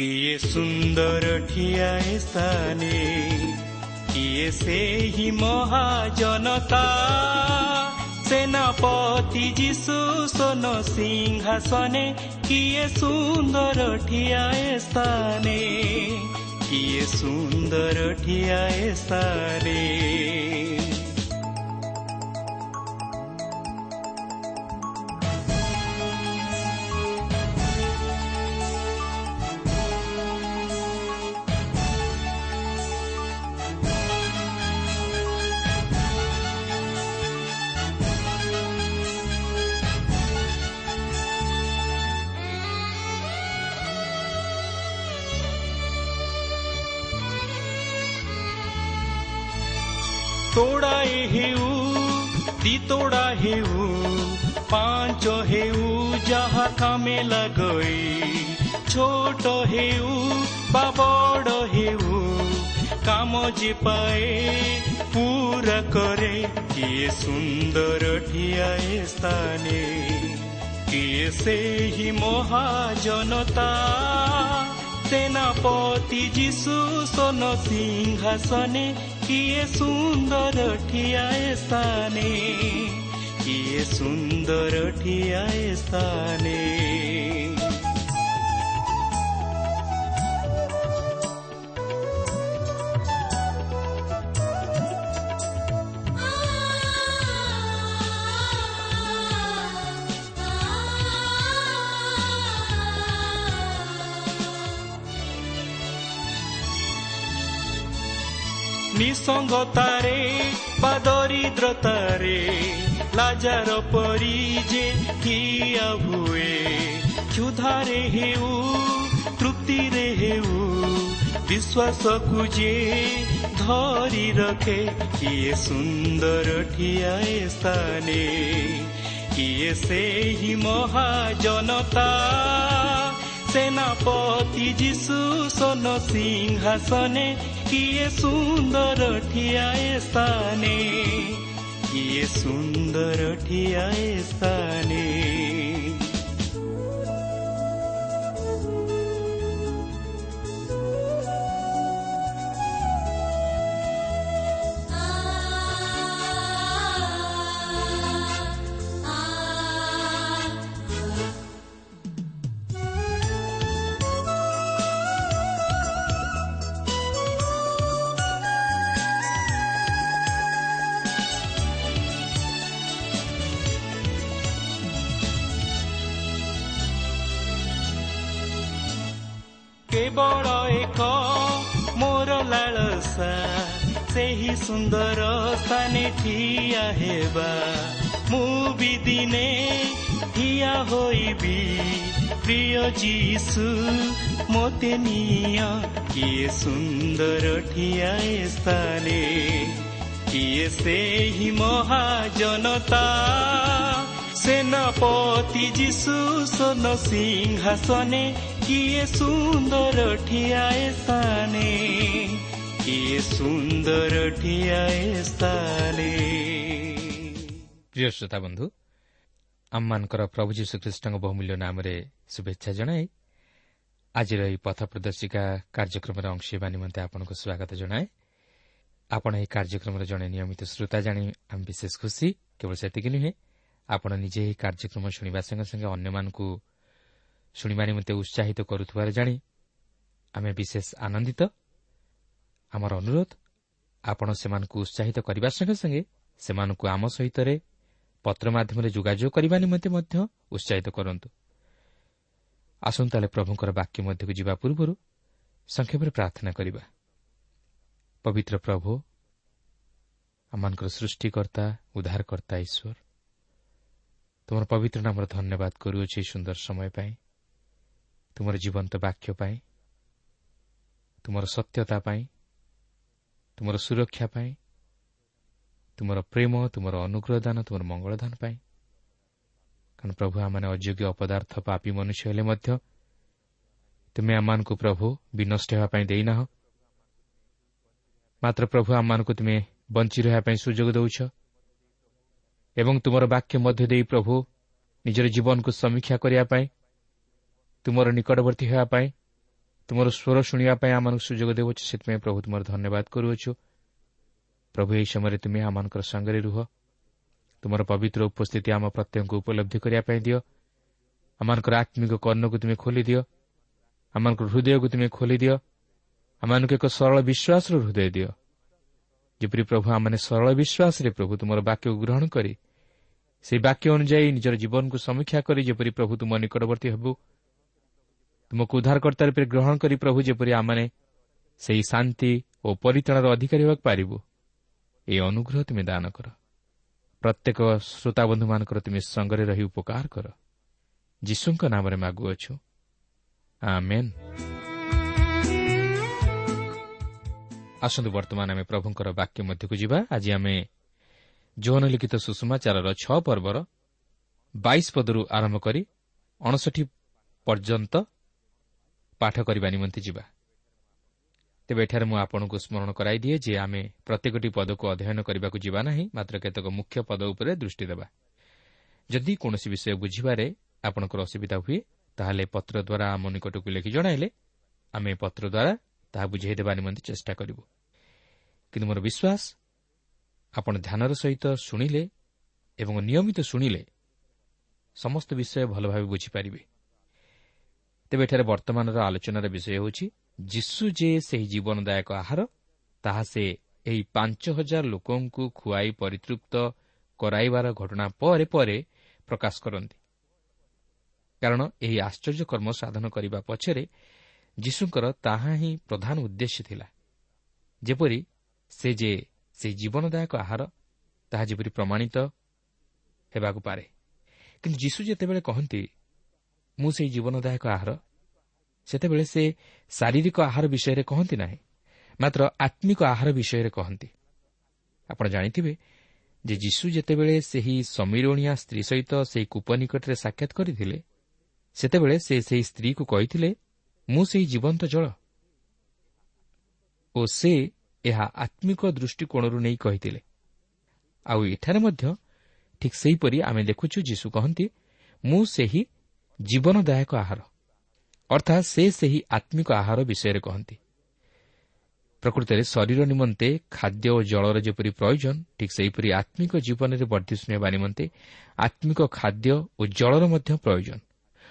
କିଏ ସୁନ୍ଦର ଠିଆ ସ୍ଥାନେ କିଏ ସେହି ମହାଜନତା ସେନାପତି ଯୀଶୁ ସୋନ ସିଂହାସନେ କିଏ ସୁନ୍ଦର ଠିଆ ସ୍ଥାନେ କିଏ ସୁନ୍ଦର ଠିଆ ସ୍ଥାନେ ठोडा हेऊ ती थोडा हेऊ पाचो हेऊ जहाँ कामै लगोई छोट हेऊ बाबड हेऊ कामो जि पाए करे। के सुन्दर ठिया एस्तानी के सेहि महाजनता सेनापती जिस सोनो सिंहासन ने କିଏ ସୁନ୍ଦର ଠିଆଏ ସ୍ଥାନେ କିଏ ସୁନ୍ଦର ଠିଆଏ ସ୍ଥାନେ ନିସଙ୍ଗତାରେ ବା ଦରିଦ୍ରତାରେ ଲାଜାର ପରି ଯେ ଠିଆ ହୁଏ କ୍ଷୁଧାରେ ହେଉ ତୃପ୍ତିରେ ହେଉ ବିଶ୍ୱାସକୁ ଯେ ଧରି ରଖେ କିଏ ସୁନ୍ଦର ଠିଆଏ ସ୍ଥାନେ କିଏ ସେହି ମହାଜନତା ସେନାପତି ଯୀଶୁ ସୋନ ସିଂହାସନେ किए सुन्दर किरस्थाने ଲାଳସା ସେହି ସୁନ୍ଦର ସ୍ଥାନେ ଠିଆ ହେବା ମୁଁ ବି ଦିନେ ଠିଆ ହୋଇବି ପ୍ରିୟ ଯୀଶୁ ମୋତେ ନିଅ କିଏ ସୁନ୍ଦର ଠିଆଏ ସ୍ଥାନେ କିଏ ସେହି ମହାଜନତା ସେନାପତି ଯୀଶୁ ସୋନ ସିଂହାସନେ କିଏ ସୁନ୍ଦର ଠିଆଏ ସ୍ଥାନେ କିଏ ସୁନ୍ଦର ଠିଆଏ ସ୍ଥାନେ ପ୍ରିୟ ଶ୍ରୋତା ବନ୍ଧୁ ଆମମାନଙ୍କର ପ୍ରଭୁ ଯୀଶୁଖ୍ରୀଷ୍ଟଙ୍କ ବହୁମୂଲ୍ୟ ନାମରେ ଶୁଭେଚ୍ଛା ଜଣାଇ ଆଜିର ଏହି ପଥ ପ୍ରଦର୍ଶିକା କାର୍ଯ୍ୟକ୍ରମରେ ଅଂଶ ହେବା ନିମନ୍ତେ ଆପଣଙ୍କୁ ସ୍ୱାଗତ ଜଣାଏ ଆପଣ ଏହି କାର୍ଯ୍ୟକ୍ରମର ଜଣେ ନିୟମିତ ଶ୍ରୋତା ଜାଣି ଆମେ ବିଶେଷ ଖୁସି କେବଳ ସେତିକି ନୁହେଁ ଆପଣ ନିଜେ ଏହି କାର୍ଯ୍ୟକ୍ରମ ଶୁଣିବା ସଙ୍ଗେ ସଙ୍ଗେ ଅନ୍ୟମାନଙ୍କୁ ଶୁଣିବା ନିମନ୍ତେ ଉତ୍ସାହିତ କରୁଥିବାର ଜାଣି ଆମେ ବିଶେଷ ଆନନ୍ଦିତ। ଆମର ଅନୁରୋଧ ଆପଣ ସେମାନଙ୍କୁ ଉତ୍ସାହିତ କରିବା ସଙ୍ଗେ ସଙ୍ଗେ ସେମାନଙ୍କୁ ଆମ ସହିତରେ ପତ୍ର ମାଧ୍ୟମରେ ଯୋଗାଯୋଗ କରିବା ନିମନ୍ତେ ମଧ୍ୟ ଉତ୍ସାହିତ କରନ୍ତୁ। ଆସନ୍ତା ହେଲେ ପ୍ରଭୁଙ୍କର ବାକ୍ୟ ମଧ୍ୟକୁ ଯିବା ପୂର୍ବରୁ ସଂକ୍ଷେପରେ ପ୍ରାର୍ଥନା କରିବା। ପବିତ୍ର ପ୍ରଭୁ ଆମମାନଙ୍କର ସୃଷ୍ଟିକର୍ତ୍ତା ଉଦ୍ଧାରକର୍ତ୍ତା ଈଶ୍ୱର ତୁମର ପବିତ୍ର ନାମର ଧନ୍ୟବାଦ କରୁଅଛି ସୁନ୍ଦର ସମୟ ପାଇଁ। ତୁମର ଜୀବନ୍ତ ବାକ୍ୟ ପାଇଁ ତୁମର ସତ୍ୟତା ପାଇଁ ତୁମର ସୁରକ୍ଷା ପାଇଁ ତୁମର ପ୍ରେମ ତୁମର ଅନୁଗ୍ରହ ଦାନ ତୁମର ମଙ୍ଗଳଦାନ ପାଇଁ। କାରଣ ପ୍ରଭୁ ଆମମାନେ ଅଯୋଗ୍ୟ ଅପଦାର୍ଥ ପାପି ମନୁଷ୍ୟ ହେଲେ ମଧ୍ୟ ତୁମେ ଆମମାନଙ୍କୁ ପ୍ରଭୁ ବିନଷ୍ଟ ହେବା ପାଇଁ ଦେଇନାହ। ମାତ୍ର ପ୍ରଭୁ ଆମମାନଙ୍କୁ ତୁମେ ବଞ୍ଚି ରହିବା ପାଇଁ ସୁଯୋଗ ଦେଉଛ। ଏବଂ ତୁମର ବାକ୍ୟ ମଧ୍ୟ ଦେଇ ପ୍ରଭୁ ନିଜର ଜୀବନକୁ ସମୀକ୍ଷା କରିବା ପାଇଁ ତୁମର ନିକଟବର୍ତ୍ତୀ ହେବା ପାଇଁ ତୁମର ସ୍ୱର ଶୁଣିବା ପାଇଁ ଆମମାନଙ୍କୁ ସୁଯୋଗ ଦେଉଛ ସେଥିପାଇଁ ପ୍ରଭୁ ତୁମର ଧନ୍ୟବାଦ କରୁଅଛୁ। ପ୍ରଭୁ ଏହି ସମୟରେ ତୁମେ ଆମମାନଙ୍କର ସାଙ୍ଗରେ ରୁହ। ତୁମର ପବିତ୍ର ଉପସ୍ଥିତି ଆମ ପ୍ରତ୍ୟେକଙ୍କୁ ଉପଲବ୍ଧି କରିବା ପାଇଁ ଦିଅ। ଆମମାନଙ୍କର ଆତ୍ମିକ କର୍ଣ୍ଣକୁ ତୁମେ ଖୋଲିଦିଅ ଆମମାନଙ୍କର ହୃଦୟକୁ ତୁମେ ଖୋଲିଦିଅ ଆମମାନଙ୍କୁ ଏକ ସରଳ ବିଶ୍ୱାସର ହୃଦୟ ଦିଅ। ଯେପରି ପ୍ରଭୁ ଆମମାନେ ସରଳ ବିଶ୍ୱାସରେ ପ୍ରଭୁ ତୁମର ବାକ୍ୟକୁ ଗ୍ରହଣ କରି ସେହି ବାକ୍ୟ ଅନୁଯାୟୀ ନିଜର ଜୀବନକୁ ସମୀକ୍ଷା କରି ଯେପରି ପ୍ରଭୁ ତୁମ ନିକଟବର୍ତ୍ତୀ ହେବୁ ତୁମକୁ ଉଦ୍ଧାରକର୍ତ୍ତା ରୂପେ ଗ୍ରହଣ କରି ପ୍ରଭୁ ଯେପରି ଆମମାନେ ସେହି ଶାନ୍ତି ଓ ପରିତାଣର ଅଧିକାରୀ ହେବାକୁ ପାରିବୁ ଏହି ଅନୁଗ୍ରହ ତୁମେ ଦାନ କର। ପ୍ରତ୍ୟେକ ଶ୍ରୋତାବନ୍ଧୁମାନଙ୍କର ତୁମେ ସଙ୍ଗରେ ରହି ଉପକାର କର। ଯୀଶୁଙ୍କ ନାମରେ ମାଗୁଅଛୁ ଆସନ୍ତୁ ବର୍ତ୍ତମାନ ଆମେ ପ୍ରଭୁଙ୍କର ବାକ୍ୟ ମଧ୍ୟକୁ ଯିବା। ଆଜି ଆମେ ଯୌନ ଲିଖିତ ସୁଷମାଚାରର ଛଅ ପର୍ବର ବାଇଶ ପଦରୁ ଆରମ୍ଭ କରି ଅଣଷଠି ପର୍ଯ୍ୟନ୍ତ ପାଠ କରିବା ନିମନ୍ତେ ଯିବା। ତେବେ ଏଠାରେ ମୁଁ ଆପଣଙ୍କୁ ସ୍ମରଣ କରାଇଦିଏ ଯେ ଆମେ ପ୍ରତ୍ୟେକଟି ପଦକୁ ଅଧ୍ୟୟନ କରିବାକୁ ଯିବା ନାହିଁ ମାତ୍ର କେତେକ ମୁଖ୍ୟ ପଦ ଉପରେ ଦୃଷ୍ଟି ଦେବା। ଯଦି କୌଣସି ବିଷୟ ବୁଝିବାରେ ଆପଣଙ୍କର ଅସୁବିଧା ହୁଏ ତାହେଲେ ପତ୍ର ଦ୍ୱାରା ଆମ ନିକଟକୁ ଲେଖି ଜଣାଇଲେ ଆମେ ପତ୍ର ଦ୍ୱାରା ତାହା ବୁଝାଇ ଦେବା ନିମନ୍ତେ ଚେଷ୍ଟା କରିବୁ। କିନ୍ତୁ ମୋର ବିଶ୍ୱାସ ଆପଣ ଧ୍ୟାନର ସହିତ ଶୁଣିଲେ ଏବଂ ନିୟମିତ ଶୁଣିଲେ ସମସ୍ତ ବିଷୟ ଭଲ ଭାବେ ବୁଝିପାରିବେ। ତେବେ ଏଠାରେ ବର୍ତ୍ତମାନର ଆଲୋଚନାର ବିଷୟ ହେଉଛି ଯୀଶୁ ଯେ ସେହି ଜୀବନଦାୟକ ଆହାର ତାହା ସେ ଏହି ପାଞ୍ଚ ହଜାର ଲୋକଙ୍କୁ ଖୁଆଇ ପରିତୃପ୍ତ କରାଇବାର ଘଟଣା ପରେ ପରେ ପ୍ରକାଶ କରନ୍ତି। କାରଣ ଏହି ଆଶ୍ଚର୍ଯ୍ୟ କର୍ମ ସାଧନ କରିବା ପଛରେ ଯୀଶୁଙ୍କର ତାହା ହିଁ ପ୍ରଧାନ ଉଦ୍ଦେଶ୍ୟ ଥିଲା। ଯେପରି ସେ ଯେ ସେହି ଜୀବନଦାୟକ ଆହାର ତାହା ଯେପରି ପ୍ରମାଣିତ ହେବାକୁ ପାରେ। କିନ୍ତୁ ଯୀଶୁ ଯେତେବେଳେ କହନ୍ତି ମୁଁ ସେହି ଜୀବନଦାୟକ ଆହାର। ସେତେବେଳେ ସେ ଶାରୀରିକ ଆହାର ବିଷୟରେ କହନ୍ତି ନାହିଁ ମାତ୍ର ଆତ୍ମିକ ଆହାର ବିଷୟରେ କହନ୍ତି। ଆପଣ ଜାଣିଥିବେ ଯେ ଯୀଶୁ ଯେତେବେଳେ ସେହି ସମୀରଣିଆ ସ୍ତ୍ରୀ ସହିତ ସେହି କୂପ ନିକଟରେ ସାକ୍ଷାତ କରିଥିଲେ ସେତେବେଳେ ସେ ସେହି ସ୍ତ୍ରୀକୁ କହିଥିଲେ ମୁଁ ସେହି ଜୀବନ୍ତ ଜଳ। ଓ ସେ ଏହା ଆତ୍ମିକ ଦୃଷ୍ଟିକୋଣରୁ ନେଇ କହିଥିଲେ। ଆଉ ଏଠାରେ ମଧ୍ୟ ଠିକ୍ ସେହିପରି ଆମେ ଦେଖୁଛୁ ଯୀଶୁ କହନ୍ତି ମୁଁ ସେହି ଜୀବନଦାୟକ ଆହାର। ଅର୍ଥାତ୍ ସେ ସେହି ଆତ୍ମିକ ଆହାର ବିଷୟରେ କହନ୍ତି। ପ୍ରକୃତରେ ଶରୀର ନିମନ୍ତେ ଖାଦ୍ୟ ଓ ଜଳର ଯେପରି ପ୍ରୟୋଜନ ଠିକ୍ ସେହିପରି ଆତ୍ମିକ ଜୀବନରେ ବର୍ଦ୍ଧିଷ୍ଣୁ ହେବା ନିମନ୍ତେ ଆତ୍ମିକ ଖାଦ୍ୟ ଓ ଜଳର ମଧ୍ୟ ପ୍ରୟୋଜନ।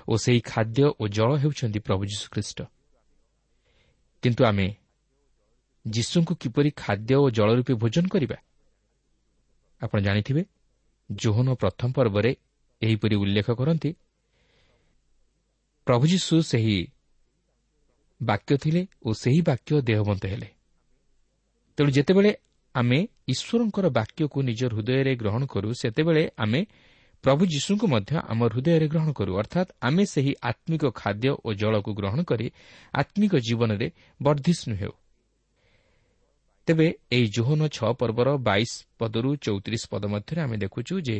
ଓ ସେହି ଖାଦ୍ୟ ଓ ଜଳ ହେଉଛନ୍ତି ପ୍ରଭୁ ଯୀଶୁଖ୍ରୀଷ୍ଟ। କିନ୍ତୁ ଆମେ ଯୀଶୁଙ୍କୁ କିପରି ଖାଦ୍ୟ ଓ ଜଳ ରୂପେ ଭୋଜନ କରିବା? ଆପଣ ଜାଣିଥିବେ ଜୋହନ ପ୍ରଥମ ପର୍ବରେ ଏହିପରି ଉଲ୍ଲେଖ କରନ୍ତି ପ୍ରଭୁ ଯୀଶୁ ସେହି ବାକ୍ୟ ଥିଲେ ଓ ସେହି ବାକ୍ୟ ଦେହବନ୍ତ ହେଲେ। ତେଣୁ ଯେତେବେଳେ ଆମେ ଈଶ୍ୱରଙ୍କର ବାକ୍ୟକୁ ନିଜ ହୃଦୟରେ ଗ୍ରହଣ କରୁ ସେତେବେଳେ ଆମେ ପ୍ରଭୁ ଯୀଶୁଙ୍କୁ ମଧ୍ୟ ଆମ ହୃଦୟରେ ଗ୍ରହଣ କରୁ। ଅର୍ଥାତ୍ ଆମେ ସେହି ଆତ୍ମିକ ଖାଦ୍ୟ ଓ ଜଳକୁ ଗ୍ରହଣ କରି ଆତ୍ମିକ ଜୀବନରେ ବର୍ଦ୍ଧିଷ୍ଣୁ ହେଉ। ତେବେ ଏହି ଜୋହନ ଛଅ ପର୍ବର ବାଇଶ ପଦରୁ ଚଉତିରିଶ ପଦ ମଧ୍ୟରେ ଆମେ ଦେଖୁଛୁ ଯେ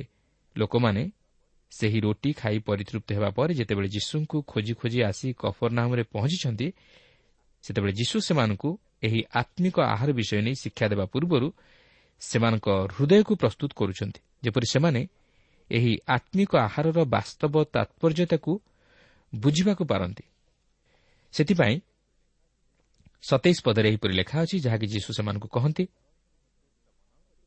ଲୋକମାନେ ସେହି ରୋଟି ଖାଇ ପରିତୃପ୍ତ ହେବା ପରେ ଯେତେବେଳେ ଯୀଶୁଙ୍କୁ ଖୋଜି ଖୋଜି ଆସି କଫର ନାମରେ ପହଞ୍ଚିଛନ୍ତି ସେତେବେଳେ ଯୀଶୁ ସେମାନଙ୍କୁ ଏହି ଆତ୍ମିକ ଆହାର ବିଷୟ ନେଇ ଶିକ୍ଷା ଦେବା ପୂର୍ବରୁ ସେମାନଙ୍କ ହୃଦୟକୁ ପ୍ରସ୍ତୁତ କରୁଛନ୍ତି ଯେପରି ସେମାନେ ଏହି ଆତ୍ମିକ ଆହାରର ବାସ୍ତବ ତାତ୍ପର୍ଯ୍ୟତାକୁ ବୁଝିବାକୁ ପାରନ୍ତି। ସେଥିପାଇଁ ସତେଇଶ ପଦରେ ଏହିପରି ଲେଖା ଅଛି ଯାହାକି ଯୀଶୁ ସେମାନଙ୍କୁ କହନ୍ତି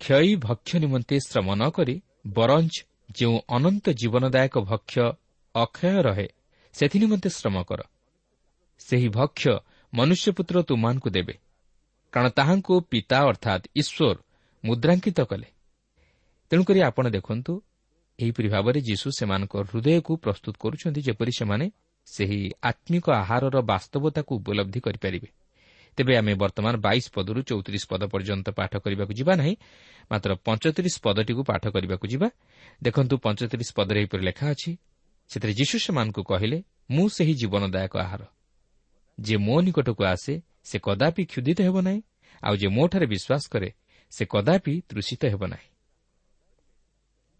କ୍ଷୟୀ ଭକ୍ଷ୍ୟ ନିମନ୍ତେ ଶ୍ରମ ନ କରି ବରଞ୍ଚ ଯେଉଁ ଅନନ୍ତ ଜୀବନଦାୟକ ଭକ୍ଷ୍ୟ ଅକ୍ଷୟ ରହେ ସେଥି ନିମନ୍ତେ ଶ୍ରମ କର। ସେହି ଭକ୍ଷ୍ୟ ମନୁଷ୍ୟପୁତ୍ର ତୁମମାନଙ୍କୁ ଦେବେ କାରଣ ତାହାଙ୍କୁ ପିତା ଅର୍ଥାତ୍ ଈଶ୍ୱର ମୁଦ୍ରାଙ୍କିତ କଲେ। ତେଣୁକରି ଆପଣ ଦେଖନ୍ତୁ ଏହିପରି ଭାବରେ ଯୀଶୁ ସେମାନଙ୍କ ହୃଦୟକୁ ପ୍ରସ୍ତୁତ କରୁଛନ୍ତି ଯେପରି ସେମାନେ ସେହି ଆତ୍ମିକ ଆହାରର ବାସ୍ତବତାକୁ ଉପଲବ୍ଧି କରିପାରିବେ। ତେବେ ଆମେ ବର୍ତ୍ତମାନ ବାଇଶ ପଦରୁ ଚଉତିରିଶ ପଦ ପର୍ଯ୍ୟନ୍ତ ପାଠ କରିବାକୁ ଯିବା ନାହିଁ ମାତ୍ର ପଞ୍ଚତିରିଶ ପଦଟିକୁ ପାଠ କରିବାକୁ ଯିବା। ଦେଖନ୍ତୁ ପଞ୍ଚତିରିଶ ପଦରେ ଏହିପରି ଲେଖା ଅଛି ସେଥିରେ ଯୀଶୁ ସେମାନଙ୍କୁ କହିଲେ ମୁଁ ସେହି ଜୀବନଦାୟକ ଆହାର। ଯିଏ ମୋ ନିକଟକୁ ଆସେ ସେ କଦାପି କ୍ଷୁଦିତ ହେବ ନାହିଁ ଆଉ ଯେ ମୋଠାରେ ବିଶ୍ୱାସ କରେ ସେ କଦାପି ତୃଷିତ ହେବ ନାହିଁ।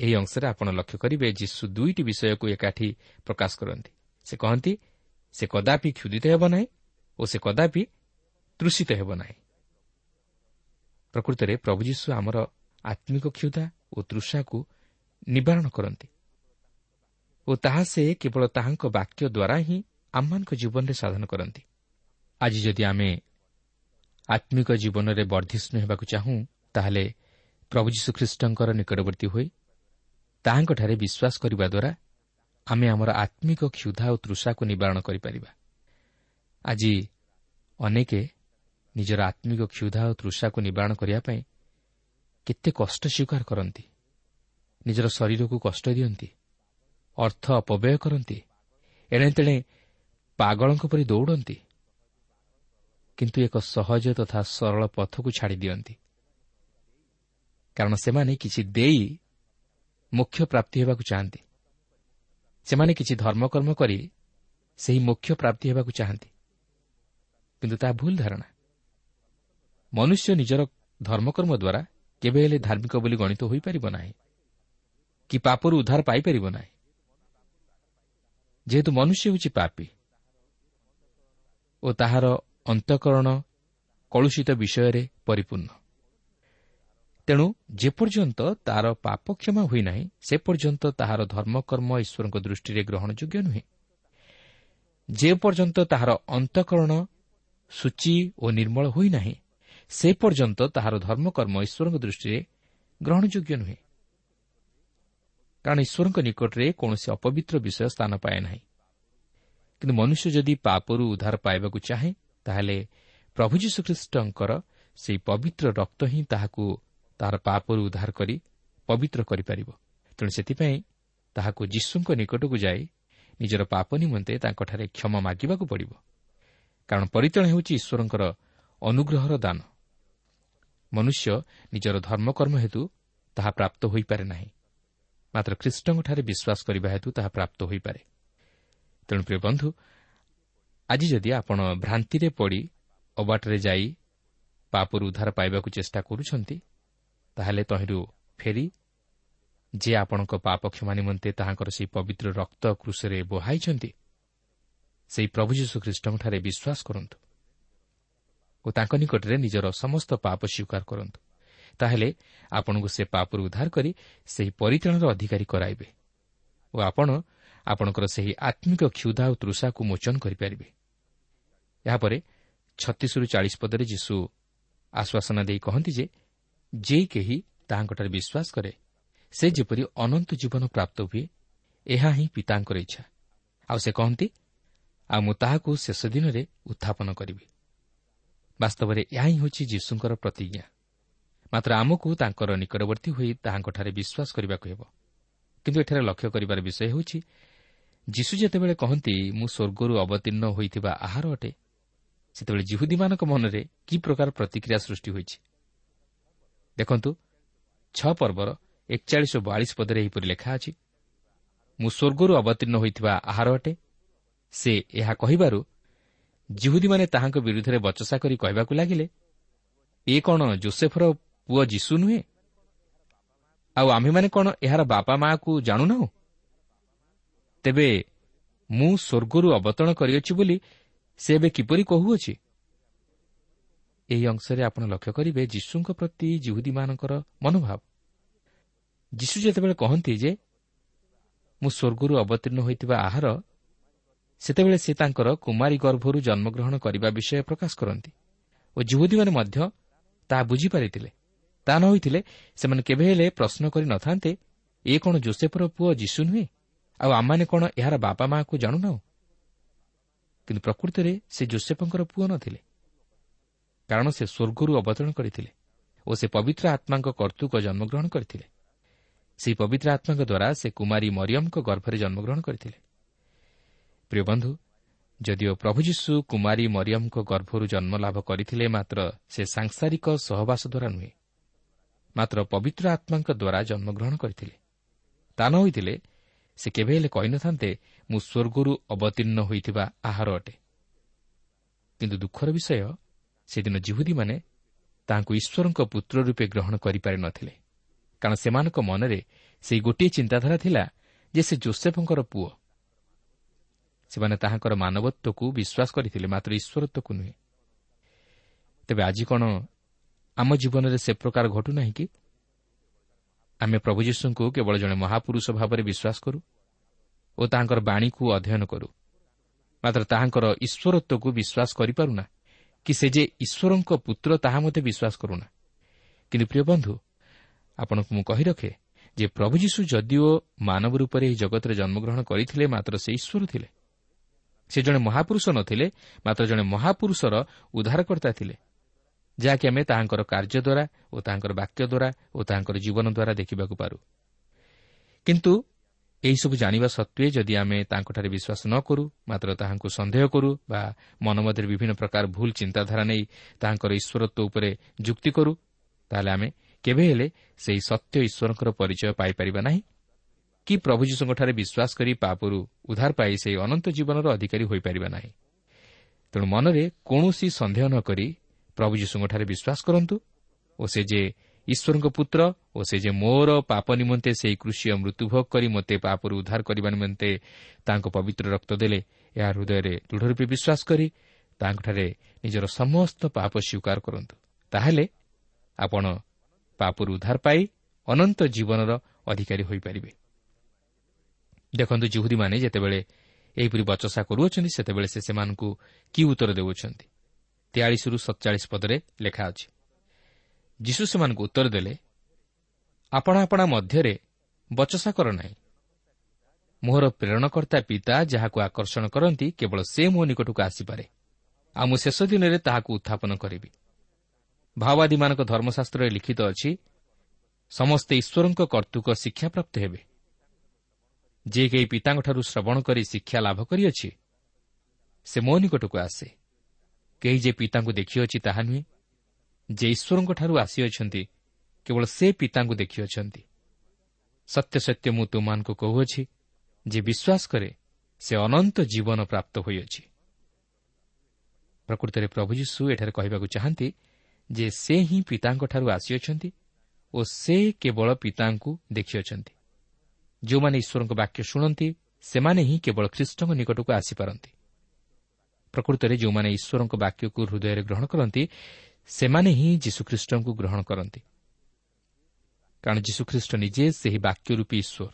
ଏହି ଅଂଶରେ ଆପଣ ଲକ୍ଷ୍ୟ କରିବେ ଯୀଶୁ ଦୁଇଟି ବିଷୟକୁ ଏକାଠି ପ୍ରକାଶ କରନ୍ତି। ସେ କହନ୍ତି ସେ କଦାପି କ୍ଷୁଦିତ ହେବ ନାହିଁ ଓ ସେ କଦାପି ତୃଷିତ ହେବ ନାହିଁ। ପ୍ରକୃତରେ ପ୍ରଭୁ ଯୀଶୁ ଆମର ଆତ୍ମିକ କ୍ଷୁଧା ଓ ତୃଷାକୁ ନିବାରଣ କରନ୍ତି ଓ ତାହା ସେ କେବଳ ତାହାଙ୍କ ବାକ୍ୟ ଦ୍ୱାରା ହିଁ ଆମମାନଙ୍କ ଜୀବନରେ ସାଧନ କରନ୍ତି। ଆଜି ଯଦି ଆମେ ଆତ୍ମିକ ଜୀବନରେ ବର୍ଦ୍ଧିଷ୍ଣୁ ହେବାକୁ ଚାହୁଁ ତାହେଲେ ପ୍ରଭୁ ଯୀଶୁଖ୍ରୀଷ୍ଟଙ୍କର ନିକଟବର୍ତ୍ତୀ ହୋଇ ତାହାଙ୍କଠାରେ ବିଶ୍ୱାସ କରିବା ଦ୍ୱାରା ଆମେ ଆମର ଆତ୍ମିକ କ୍ଷୁଧା ଓ ତୃଷାକୁ ନିବାରଣ କରିପାରିବା। ଆଜି ଅନେକ ନିଜର ଆତ୍ମିକ କ୍ଷୁଧା ଓ ତୃଷାକୁ ନିବାରଣ କରିବା ପାଇଁ କେତେ କଷ୍ଟ ସ୍ୱୀକାର କରନ୍ତି। ନିଜର ଶରୀରକୁ କଷ୍ଟ ଦିଅନ୍ତି। ଅର୍ଥ ଅପବ୍ୟୟ କରନ୍ତି। ଏଣେ ତେଣେ ପାଗଳଙ୍କ ପରି ଦୌଡ଼ନ୍ତି। କିନ୍ତୁ ଏକ ସହଜ ତଥା ସରଳ ପଥକୁ ଛାଡ଼ି ଦିଅନ୍ତି। କାରଣ ସେମାନେ କିଛି ଦେଇ ମୁଖ୍ୟ ପ୍ରାପ୍ତି ହେବାକୁ ଚାହାନ୍ତି। ସେମାନେ କିଛି ଧର୍ମକର୍ମ କରି ସେହି ମୁଖ୍ୟ ପ୍ରାପ୍ତି ହେବାକୁ ଚାହାନ୍ତି। କିନ୍ତୁ ତାହା ଭୁଲ ଧାରଣା। ମନୁଷ୍ୟ ନିଜର ଧର୍ମକର୍ମ ଦ୍ୱାରା କେବେ ହେଲେ ଧାର୍ମିକ ବୋଲି ଗଣିତ ହୋଇପାରିବ ନାହିଁ କି ପାପରୁ ଉଦ୍ଧାର ପାଇପାରିବ ନାହିଁ। ଯେହେତୁ ମନୁଷ୍ୟ ହେଉଛି ପାପି ଓ ତାହାର ଅନ୍ତଃକରଣ କଳୁଷିତ ବିଷୟରେ ପରିପୂର୍ଣ୍ଣ। ତେଣୁ ଯେପର୍ଯ୍ୟନ୍ତ ତାହାର ପାପ କ୍ଷମା ହୋଇନାହିଁ ସେ ପର୍ଯ୍ୟନ୍ତ ତାହାର ଧର୍ମକର୍ମ ଈଶ୍ୱରଙ୍କ ଦୃଷ୍ଟିରେ ଗ୍ରହଣଯୋଗ୍ୟ ନୁହେଁ। ଯେପର୍ଯ୍ୟନ୍ତ ତାହାର ଅନ୍ତଃକରଣ ସୂଚି ଓ ନିର୍ମଳ ହୋଇନାହିଁ ସେ ପର୍ଯ୍ୟନ୍ତ ତାହାର ଧର୍ମକର୍ମ ଈଶ୍ୱରଙ୍କ ଦୃଷ୍ଟିରେ ଗ୍ରହଣଯୋଗ୍ୟ ନୁହେଁ। କାରଣ ଈଶ୍ୱରଙ୍କ ନିକଟରେ କୌଣସି ଅପବିତ୍ର ବିଷୟ ସ୍ଥାନ ପାଏ ନାହିଁ। କିନ୍ତୁ ମନୁଷ୍ୟ ଯଦି ପାପରୁ ଉଦ୍ଧାର ପାଇବାକୁ ଚାହେଁ ତାହେଲେ ପ୍ରଭୁ ଯୀଶୁଖ୍ରୀଷ୍ଟଙ୍କର ସେହି ପବିତ୍ର ରକ୍ତ ହିଁ ତାହାକୁ ତାହାର ପାପରୁ ଉଦ୍ଧାର କରି ପବିତ୍ର କରିପାରିବ। ତେଣୁ ସେଥିପାଇଁ ତାହାକୁ ଯୀଶୁଙ୍କ ନିକଟକୁ ଯାଇ ନିଜର ପାପ ନିମନ୍ତେ ତାଙ୍କଠାରେ କ୍ଷମା ମାଗିବାକୁ ପଡ଼ିବ। କାରଣ ପରିତାଣ ହେଉଛି ଈଶ୍ୱରଙ୍କର ଅନୁଗ୍ରହର ଦାନ। ମନୁଷ୍ୟ ନିଜର ଧର୍ମକର୍ମ ହେତୁ ତାହା ପ୍ରାପ୍ତ ହୋଇପାରେ ନାହିଁ। ମାତ୍ର ଖ୍ରୀଷ୍ଟଙ୍କଠାରେ ବିଶ୍ୱାସ କରିବା ହେତୁ ତାହା ପ୍ରାପ୍ତ ହୋଇପାରେ। ତେଣୁ ପ୍ରିୟ ବନ୍ଧୁ ଆଜି ଯଦି ଆପଣ ଭ୍ରାନ୍ତିରେ ପଡ଼ି ଅବାଟରେ ଯାଇ ପାପରୁ ଉଦ୍ଧାର ପାଇବାକୁ ଚେଷ୍ଟା କରୁଛନ୍ତି ତାହେଲେ ତହିଁରୁ ଫେରି ଯିଏ ଆପଣଙ୍କ ପାପ କ୍ଷମା ନିମନ୍ତେ ତାହାଙ୍କର ସେହି ପବିତ୍ର ରକ୍ତ କୃଷରେ ବୋହାଇଛନ୍ତି ସେହି ପ୍ରଭୁ ଯୀଶୁଖ୍ରୀଷ୍ଟଙ୍କଠାରେ ବିଶ୍ୱାସ କରନ୍ତୁ। ଓ ତାଙ୍କ ନିକଟରେ ନିଜର ସମସ୍ତ ପାପ ସ୍ୱୀକାର କରନ୍ତୁ। ତାହେଲେ ଆପଣଙ୍କୁ ସେ ପାପରୁ ଉଦ୍ଧାର କରି ସେହି ପରିତାଣର ଅଧିକାରୀ କରାଇବେ ଓ ଆପଣ ଆପଣଙ୍କର ସେହି ଆତ୍ମିକ କ୍ଷୁଧା ଓ ତୃଷାକୁ ମୋଚନ କରିପାରିବେ। ଏହାପରେ ଛତିଶରୁ ଚାଳିଶ ପଦରେ ଯୀଶୁ ଆଶ୍ୱାସନା ଦେଇ କହନ୍ତି ଯେ ଯେ କେହି ତାହାଙ୍କଠାରେ ବିଶ୍ୱାସ କରେ ସେ ଯେପରି ଅନନ୍ତ ଜୀବନ ପ୍ରାପ୍ତ ହୁଏ ଏହା ହିଁ ପିତାଙ୍କର ଇଚ୍ଛା। ଆଉ ସେ କହନ୍ତି ଆଉ ମୁଁ ତାହାକୁ ଶେଷ ଦିନରେ ଉତ୍ଥାପନ କରିବି। ବାସ୍ତବରେ ଏହା ହିଁ ହେଉଛି ଯୀଶୁଙ୍କର ପ୍ରତିଜ୍ଞା। ମାତ୍ର ଆମକୁ ତାଙ୍କର ନିକଟବର୍ତ୍ତୀ ହୋଇ ତାହାଙ୍କଠାରେ ବିଶ୍ୱାସ କରିବାକୁ ହେବ। କିନ୍ତୁ ଏଠାରେ ଲକ୍ଷ୍ୟ କରିବାର ବିଷୟ ହେଉଛି ଯୀଶୁ ଯେତେବେଳେ କହନ୍ତି ମୁଁ ସ୍ୱର୍ଗରୁ ଅବତୀର୍ଣ୍ଣ ହୋଇଥିବା ଆହାର ଅଟେ ସେତେବେଳେ ଜିହୁଦୀମାନଙ୍କ ମନରେ କି ପ୍ରକାର ପ୍ରତିକ୍ରିୟା ସୃଷ୍ଟି ହୋଇଛି? ଦେଖନ୍ତୁ ଛଅ ପର୍ବର ଏକଚାଳିଶ ଓ ବୟାଳିଶ ପଦରେ ଏହିପରି ଲେଖା ଅଛି ମୁଁ ସ୍ୱର୍ଗରୁ ଅବତୀର୍ଣ୍ଣ ହୋଇଥିବା ଆହାର ଅଟେ ସେ ଏହା କହିବାରୁ ଜିହୁଦୀମାନେ ତାହାଙ୍କ ବିରୁଦ୍ଧରେ ବଚସା କରି କହିବାକୁ ଲାଗିଲେ ଏ କ'ଣ ଜୋସେଫର ପୁଅ ଯୀଶୁ ନୁହେଁ? ଆଉ ଆମ୍ଭେମାନେ କ'ଣ ଏହାର ବାପା ମାଆକୁ ଜାଣୁନାହୁଁ? ତେବେ ମୁଁ ସ୍ୱର୍ଗରୁ ଅବତରଣ କରିଅଛି ବୋଲି ସେ ଏବେ କିପରି କହୁଅଛି? ଏହି ଅଂଶରେ ଆପଣ ଲକ୍ଷ୍ୟ କରିବେ ଯୀଶୁଙ୍କ ପ୍ରତି ଜିହୁଦୀମାନଙ୍କର ମନୋଭାବ। ଯୀଶୁ ଯେତେବେଳେ କହନ୍ତି ଯେ ମୁଁ ସ୍ୱର୍ଗରୁ ଅବତୀର୍ଣ୍ଣ ହୋଇଥିବା ଆହାର ସେତେବେଳେ ସେ ତାଙ୍କର କୁମାରୀ ଗର୍ଭରୁ ଜନ୍ମଗ୍ରହଣ କରିବା ବିଷୟ ପ୍ରକାଶ କରନ୍ତି ଓ ଯୁହୁଦୀମାନେ ମଧ୍ୟ ତାହା ବୁଝିପାରିଥିଲେ। ତାହା ନ ହୋଇଥିଲେ ସେମାନେ କେବେ ହେଲେ ପ୍ରଶ୍ନ କରିନଥାନ୍ତେ ଏ କ'ଣ ଜୋସେଫର ପୁଅ ଯୀଶୁ ନୁହେଁ? ଆଉ ଆମମାନେ କ'ଣ ଏହାର ବାପା ମାଆକୁ ଜାଣୁନାହୁଁ? କିନ୍ତୁ ପ୍ରକୃତରେ ସେ ଜୋସେଫଙ୍କର ପୁଅ ନଥିଲେ। କାରଣ ସେ ସ୍ୱର୍ଗରୁ ଅବତରଣ କରିଥିଲେ ଓ ସେ ପବିତ୍ର ଆତ୍ମାଙ୍କ କର୍ତ୍ତୃକ ଜନ୍ମଗ୍ରହଣ କରିଥିଲେ। ସେହି ପବିତ୍ର ଆତ୍ମାଙ୍କ ଦ୍ୱାରା ସେ କୁମାରୀ ମରିୟମଙ୍କ ଗର୍ଭରେ ଜନ୍ମଗ୍ରହଣ କରିଥିଲେ। ପ୍ରିୟ ବନ୍ଧୁ ଯଦିଓ ପ୍ରଭୁ ଯୀଶୁ କୁମାରୀ ମରିୟମଙ୍କ ଗର୍ଭରୁ ଜନ୍ମଲାଭ କରିଥିଲେ ମାତ୍ର ସେ ସାଂସାରିକ ସହବାସ ଦ୍ୱାରା ନୁହେଁ ମାତ୍ର ପବିତ୍ର ଆତ୍ମାଙ୍କ ଦ୍ୱାରା ଜନ୍ମଗ୍ରହଣ କରିଥିଲେ। ତା ନ ହୋଇଥିଲେ ସେ କେବେ ହେଲେ କହିନଥାନ୍ତେ ମୁଁ ସ୍ୱର୍ଗରୁ ଅବତୀର୍ଣ୍ଣ ହୋଇଥିବା ଆହାର ଅଟେ। କିନ୍ତୁ ଦୁଃଖର ବିଷୟ ସେଦିନ ଜିହୁଦୀମାନେ ତାହାଙ୍କୁ ଈଶ୍ୱରଙ୍କ ପୁତ୍ର ରୂପେ ଗ୍ରହଣ କରିପାରି ନ ଥିଲେ କାରଣ ସେମାନଙ୍କ ମନରେ ସେହି ଗୋଟିଏ ଚିନ୍ତାଧାରା ଥିଲା ଯେ ସେ ଜୋସେଫଙ୍କର ପୁଅ। ସେମାନେ ତାହାଙ୍କର ମାନବତ୍ୱକୁ ବିଶ୍ୱାସ କରିଥିଲେ ମାତ୍ର ଈଶ୍ୱରତ୍ୱକୁ ନୁହେଁ। ତେବେ ଆଜି କ'ଣ ଆମ ଜୀବନରେ ସେ ପ୍ରକାର ଘଟୁନାହିଁ କି? ଆମେ ପ୍ରଭୁ ଯୀଶୁଙ୍କୁ କେବଳ ଜଣେ ମହାପୁରୁଷ ଭାବରେ ବିଶ୍ୱାସ କରୁ ଓ ତାହାଙ୍କର ବାଣୀକୁ ଅଧ୍ୟୟନ କରୁ। ମାତ୍ର ତାହାଙ୍କର ଈଶ୍ୱରତ୍ୱକୁ ବିଶ୍ୱାସ କରିପାରୁନା କି ସେ ଯେ ଈଶ୍ୱରଙ୍କ ପୁତ୍ର ତାହା ମଧ୍ୟ ବିଶ୍ୱାସ କରୁନା। କିନ୍ତୁ ପ୍ରିୟ ବନ୍ଧୁ ଆପଣଙ୍କୁ ମୁଁ କହି ରଖେ ଯେ ପ୍ରଭୁ ଯୀଶୁ ଯଦିଓ ମାନବ ରୂପରେ ଏହି ଜଗତରେ ଜନ୍ମଗ୍ରହଣ କରିଥିଲେ ମାତ୍ର ସେ ଈଶ୍ୱର ଥିଲେ। ସେ ଜଣେ ମହାପୁରୁଷ ନଥିଲେ ମାତ୍ର ଜଣେ ମହାପୁରୁଷର ଉଦ୍ଧାରକର୍ତ୍ତା ଥିଲେ ଯାହାକି ଆମେ ତାହାଙ୍କର କାର୍ଯ୍ୟ ଦ୍ୱାରା ଓ ତାହାଙ୍କର ବାକ୍ୟ ଦ୍ୱାରା ଓ ତାହାଙ୍କର ଜୀବନ ଦ୍ୱାରା ଦେଖିବାକୁ ପାରୁ। କିନ୍ତୁ ଏହିସବୁ ଜାଣିବା ସତ୍ତ୍ୱେ ଯଦି ଆମେ ତାଙ୍କଠାରେ ବିଶ୍ୱାସ ନ କରୁ ମାତ୍ର ତାହାଙ୍କୁ ସନ୍ଦେହ କରୁ ବା ମନ ମଧ୍ୟରେ ବିଭିନ୍ନ ପ୍ରକାର ଭୁଲ ଚିନ୍ତାଧାରା ନେଇ ତାହାଙ୍କର ଈଶ୍ୱରତ୍ୱ ଉପରେ ଯୁକ୍ତି କରୁ ତାହେଲେ ଆମେ କେବେ ହେଲେ ସେହି ସତ୍ୟ ଈଶ୍ୱରଙ୍କର ପରିଚୟ ପାଇପାରିବା ନାହିଁ। କି ପ୍ରଭୁ ଯୀଶୁଙ୍କଠାରେ ବିଶ୍ୱାସ କରି ପାପରୁ ଉଦ୍ଧାର ପାଇ ସେହି ଅନନ୍ତ ଜୀବନର ଅଧିକାରୀ ହୋଇପାରିବା ନାହିଁ। ତେଣୁ ମନରେ କୌଣସି ସନ୍ଦେହ ନ କରି ପ୍ରଭୁ ଯୀଶୁଙ୍କଠାରେ ବିଶ୍ୱାସ କରନ୍ତୁ ଓ ସେ ଯେ ଈଶ୍ୱରଙ୍କ ପୁତ୍ର ଓ ସେ ଯେ ମୋର ପାପ ନିମନ୍ତେ ସେହି କୃଷି ମୃତ୍ୟୁଭୋଗ କରି ମୋତେ ପାପରୁ ଉଦ୍ଧାର କରିବା ନିମନ୍ତେ ତାଙ୍କ ପବିତ୍ର ରକ୍ତ ଦେଲେ ଏହା ହୃଦୟରେ ଦୃଢ଼ ରୂପେ ବିଶ୍ୱାସ କରି ତାଙ୍କଠାରେ ନିଜର ସମସ୍ତ ପାପ ସ୍ୱୀକାର କରନ୍ତୁ। ତାହେଲେ ଆପଣ ପାପରୁ ଉଦ୍ଧାର ପାଇ ଅନନ୍ତ ଜୀବନର ଅଧିକାରୀ ହୋଇପାରିବେ। ଦେଖନ୍ତୁ ଜୁହୁଦୀମାନେ ଯେତେବେଳେ ଏହିପରି ବଚସା କରୁଅଛନ୍ତି ସେତେବେଳେ ସେ ସେମାନଙ୍କୁ କି ଉତ୍ତର ଦେଉଛନ୍ତି ତେୟାଳିଶରୁ ସତଚାଳିଶ ପଦରେ ଲେଖା ଅଛି। ଯୀଶୁ ସେମାନଙ୍କୁ ଉତ୍ତର ଦେଲେ ଆପଣା ଆପଣା ମଧ୍ୟରେ ବଚସା କର ନାହିଁ। ମୋହର ପ୍ରେରଣକର୍ତ୍ତା ପିତା ଯାହାକୁ ଆକର୍ଷଣ କରନ୍ତି କେବଳ ସେ ମୋ ନିକଟକୁ ଆସିପାରେ। ଆଉ ମୁଁ ଶେଷ ଦିନରେ ତାହାକୁ ଉତ୍ଥାପନ କରିବି। ଭାଓବାଦୀମାନଙ୍କ ଧର୍ମଶାସ୍ତ୍ରରେ ଲିଖିତ ଅଛି ସମସ୍ତେ ଈଶ୍ୱରଙ୍କ କର୍ତ୍ତୃକ ଶିକ୍ଷାପ୍ରାପ୍ତ ହେବେ। ଯିଏ କେହି ପିତାଙ୍କଠାରୁ ଶ୍ରବଣ କରି ଶିକ୍ଷା ଲାଭ କରିଅଛି ସେ ମୋ ନିକଟକୁ ଆସେ। କେହି ଯେ ପିତାଙ୍କୁ ଦେଖିଅଛି ତାହା ନୁହେଁ ଯେ ଈଶ୍ୱରଙ୍କଠାରୁ ଆସିଅଛନ୍ତି କେବଳ ସେ ପିତାଙ୍କୁ ଦେଖିଅଛନ୍ତି। ସତ୍ୟ ସତ୍ୟ ମୁଁ ତୁମମାନଙ୍କୁ କହୁଅଛି ଯେ ବିଶ୍ୱାସ କରେ ସେ ଅନନ୍ତ ଜୀବନ ପ୍ରାପ୍ତ ହୋଇଅଛି। ପ୍ରକୃତରେ ପ୍ରଭୁ ଯୀଶୁ ଏଠାରେ କହିବାକୁ ଚାହାନ୍ତି ଯେ ସେ ହିଁ ପିତାଙ୍କଠାରୁ ଆସିଅଛନ୍ତି ଓ ସେ କେବଳ ପିତାଙ୍କୁ ଦେଖିଅଛନ୍ତି। ଯେଉଁମାନେ ଈଶ୍ୱରଙ୍କ ବାକ୍ୟ ଶୁଣନ୍ତି ସେମାନେ ହିଁ କେବଳ ଖ୍ରୀଷ୍ଟଙ୍କ ନିକଟକୁ ଆସିପାରନ୍ତି। ପ୍ରକୃତରେ ଯେଉଁମାନେ ଈଶ୍ୱରଙ୍କ ବାକ୍ୟକୁ ହୃଦୟରେ ଗ୍ରହଣ କରନ୍ତି ସେମାନେ ହିଁ ଯୀଶୁଖ୍ରୀଷ୍ଟଙ୍କୁ ଗ୍ରହଣ କରନ୍ତି। କାରଣ ଯୀଶୁଖ୍ରୀଷ୍ଟ ନିଜେ ସେହି ବାକ୍ୟ ରୂପୀ ଈଶ୍ୱର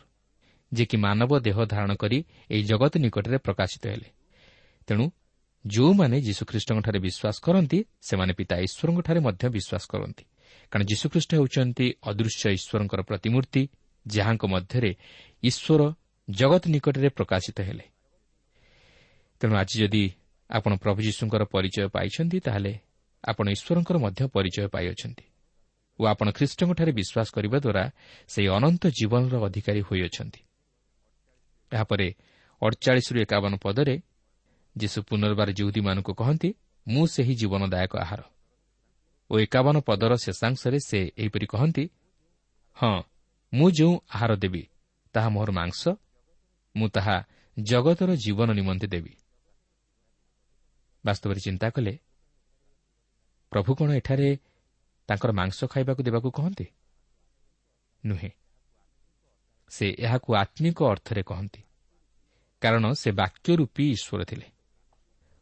ଯିଏକି ମାନବ ଦେହ ଧାରଣ କରି ଏହି ଜଗତ ନିକଟରେ ପ୍ରକାଶିତ ହେଲେ। ତେଣୁ ଯେଉଁମାନେ ଯୀଶୁଖ୍ରୀଷ୍ଟଙ୍କଠାରେ ବିଶ୍ୱାସ କରନ୍ତି ସେମାନେ ପିତା ଈଶ୍ୱରଙ୍କଠାରେ ମଧ୍ୟ ବିଶ୍ୱାସ କରନ୍ତି। କାରଣ ଯୀଶୁଖ୍ରୀଷ୍ଟ ହେଉଛନ୍ତି ଅଦୃଶ୍ୟ ଈଶ୍ୱରଙ୍କର ପ୍ରତିମୂର୍ତ୍ତି ଯାହାଙ୍କ ମଧ୍ୟରେ ଈଶ୍ୱର ଜଗତ ନିକଟରେ ପ୍ରକାଶିତ ହେଲେ। ତେଣୁ ଆଜି ଯଦି ଆପଣ ପ୍ରଭୁ ଯୀଶୁଙ୍କର ପରିଚୟ ପାଇଛନ୍ତି ତାହେଲେ ଆପଣ ଈଶ୍ୱରଙ୍କର ମଧ୍ୟ ପରିଚୟ ପାଇଅଛନ୍ତି ଓ ଆପଣ ଖ୍ରୀଷ୍ଟଙ୍କଠାରେ ବିଶ୍ୱାସ କରିବା ଦ୍ୱାରା ସେହି ଅନନ୍ତ ଜୀବନର ଅଧିକାରୀ ହୋଇଅଛନ୍ତି। ଏହାପରେ ଅଡ଼ଚାଳିଶରୁ ଏକାବନ ପଦରେ ଯୀଶୁ ପୁନର୍ବାର ଯୁହୁଦୀମାନଙ୍କୁ କହନ୍ତି ମୁଁ ସେହି ଜୀବନଦାୟକ ଆହାର। ଓ ଏକାବନ ପଦର ଶେଷାଂଶରେ ସେ ଏହିପରି କହନ୍ତି ହଁ ମୁଁ ଯେଉଁ ଆହାର ଦେବି ତାହା ମୋର ମାଂସ ମୁଁ ତାହା ଜଗତର ଜୀବନ ନିମନ୍ତେ ଦେବି। ବାସ୍ତବରେ ଚିନ୍ତା କଲେ ପ୍ରଭୁ କ'ଣ ଏଠାରେ ତାଙ୍କର ମାଂସ ଖାଇବାକୁ ଦେବାକୁ କହନ୍ତି? ନୁହେଁ। ସେ ଏହାକୁ ଆତ୍ମିକ ଅର୍ଥରେ କହନ୍ତି କାରଣ ସେ ବାକ୍ୟ ରୂପୀ ଈଶ୍ୱର ଥିଲେ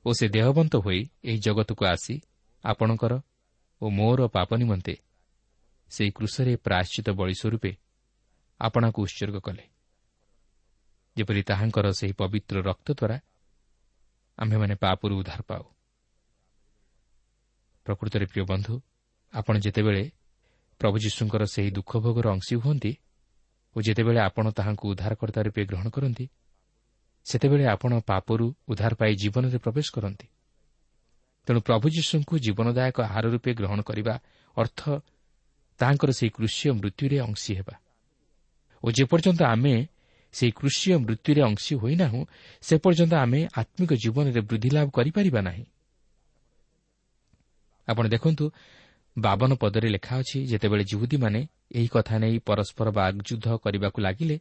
ଓ ସେ ଦେହବନ୍ତ ହୋଇ ଏହି ଜଗତକୁ ଆସି ଆପଣଙ୍କର ଓ ମୋର ପାପ ନିମନ୍ତେ ସେହି କୃଷରେ ପ୍ରାୟଶ୍ଚିତ ବଳି ସ୍ୱରୂପେ ଆପଣାକୁ ଉତ୍ସର୍ଗ କଲେ। ଯେପରି ତାହାଙ୍କର ସେହି ପବିତ୍ର ରକ୍ତ ଦ୍ୱାରା ଆମ୍ଭେମାନେ ପାପରୁ ଉଦ୍ଧାର ପାଉ। ପ୍ରକୃତରେ ପ୍ରିୟ ବନ୍ଧୁ ଆପଣ ଯେତେବେଳେ ପ୍ରଭୁ ଯୀଶୁଙ୍କର ସେହି ଦୁଃଖ ଭୋଗର ଅଂଶୀ ହୁଅନ୍ତି ଓ ଯେତେବେଳେ ଆପଣ ତାହାଙ୍କୁ ଉଦ୍ଧାରକର୍ତ୍ତା ରୂପେ ଗ୍ରହଣ କରନ୍ତି ସେତେବେଳେ ଆପଣ ପାପରୁ ଉଦ୍ଧାର ପାଇ ଜୀବନରେ ପ୍ରବେଶ କରନ୍ତି। ତେଣୁ ପ୍ରଭୁ ଯୀଶୁଙ୍କୁ ଜୀବନଦାୟକ ଆହାର ରୂପେ ଗ୍ରହଣ କରିବା ଅର୍ଥ ତାହାଙ୍କର ସେହି କୃଷିୟ ମୃତ୍ୟୁରେ ଅଂଶୀ ହେବା। ଓ ଯେପର୍ଯ୍ୟନ୍ତ ଆମେ ସେହି କୃଷିୟ ମୃତ୍ୟୁରେ ଅଂଶୀ ହୋଇନାହୁଁ ସେ ପର୍ଯ୍ୟନ୍ତ ଆମେ ଆତ୍ମିକ ଜୀବନରେ ବୃଦ୍ଧି ଲାଭ କରିପାରିବା ନାହିଁ। ଆପଣ ଦେଖନ୍ତୁ ବାବନ ପଦରେ ଲେଖା ଅଛି ଯେତେବେଳେ ଯୁହୁଦୀମାନେ ଏହି କଥା ନେଇ ପରସ୍ପର ବାଗଯୁଦ୍ଧ କରିବାକୁ ଲାଗିଲେ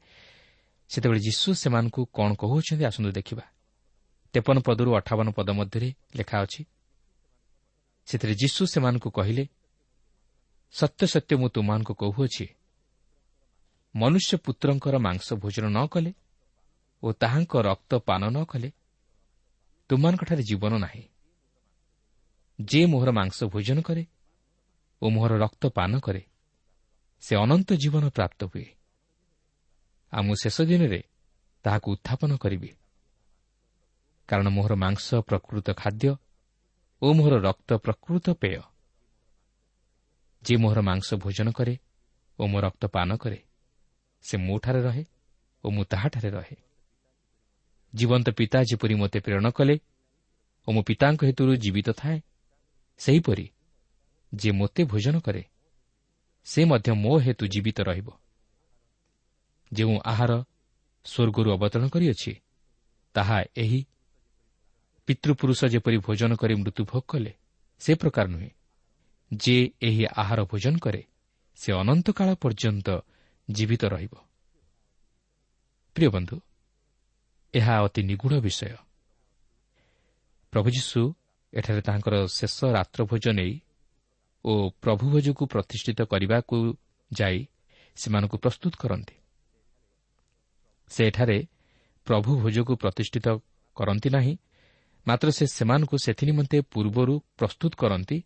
ସେତେବେଳେ ଯୀଶୁ ସେମାନଙ୍କୁ କ'ଣ କହୁଅଛନ୍ତି ଆସନ୍ତୁ ଦେଖିବା। ତେପନ ପଦରୁ ଅଠାବନ ପଦ ମଧ୍ୟରେ ଲେଖା ଅଛି ସେଥିରେ ଯୀଶୁ ସେମାନଙ୍କୁ କହିଲେ ସତ୍ୟ ସତ୍ୟ ମୁଁ ତୁମମାନଙ୍କୁ କହୁଅଛି ମନୁଷ୍ୟ ପୁତ୍ରଙ୍କର ମାଂସ ଭୋଜନ ନ କଲେ ଓ ତାହାଙ୍କ ରକ୍ତ ପାନ ନ କଲେ ତୁମମାନଙ୍କଠାରେ ଜୀବନ ନାହିଁ। ଯେ ମୋହର ମାଂସ ଭୋଜନ କରେ ଓ ମୋହର ରକ୍ତ ପାନ କରେ ସେ ଅନନ୍ତ ଜୀବନ ପ୍ରାପ୍ତ ହୁଏ। ଆଉ ମୁଁ ଶେଷ ଦିନରେ ତାହାକୁ ଉତ୍ଥାପନ କରିବି। କାରଣ ମୋହର ମାଂସ ପ୍ରକୃତ ଖାଦ୍ୟ ଓ ମୋହର ରକ୍ତ ପ୍ରକୃତ ପେୟ। ଯେ ମୋହର ମାଂସ ଭୋଜନ କରେ ଓ ମୋ ରକ୍ତ ପାନ କରେ ସେ ମୋଠାରେ ରହେ ଓ ମୁଁ ତାହାଠାରେ ରହେ। ଜୀବନ୍ତ ପିତା ଯେପରି ମୋତେ ପ୍ରେରଣ କଲେ ଓ ମୋ ପିତାଙ୍କ ହେତୁରୁ ଜୀବିତ ଥାଏ ସେହିପରି ଯିଏ ମୋତେ ଭୋଜନ କରେ ସେ ମଧ୍ୟ ମୋ ହେତୁ ଜୀବିତ ରହିବ। ଯେଉଁ ଆହାର ସ୍ୱର୍ଗରୁ ଅବତରଣ କରିଅଛି ତାହା ଏହି ପିତୃପୁରୁଷ ଯେପରି ଭୋଜନ କରି ମୃତ୍ୟୁଭୋଗ କଲେ ସେ ପ୍ରକାର ନୁହେଁ। ଯେ ଏହି ଆହାର ଭୋଜନ କରେ ସେ ଅନନ୍ତକାଳ ପର୍ଯ୍ୟନ୍ତ ଜୀବିତ ରହିବ। ପ୍ରିୟ ବନ୍ଧୁ ଏହା ଅତି ନିଗୁଢ଼ ବିଷୟ। ପ୍ରଭୁ ଯୀଶୁ ଏଠାରେ ତାଙ୍କର ଶେଷ ରାତ୍ରଭୋଜ ନେଇ ଓ ପ୍ରଭୁଭୋଜକୁ ପ୍ରତିଷ୍ଠିତ କରିବାକୁ ଯାଇ ସେମାନଙ୍କୁ ପ୍ରସ୍ତୁତ କରନ୍ତି। ସେ ଏଠାରେ ପ୍ରଭୁ ଭୋଜକୁ ପ୍ରତିଷ୍ଠିତ କରନ୍ତି ନାହିଁ ମାତ୍ର ସେ ସେମାନଙ୍କୁ ସେଥି ନିମନ୍ତେ ପୂର୍ବରୁ ପ୍ରସ୍ତୁତ କରନ୍ତି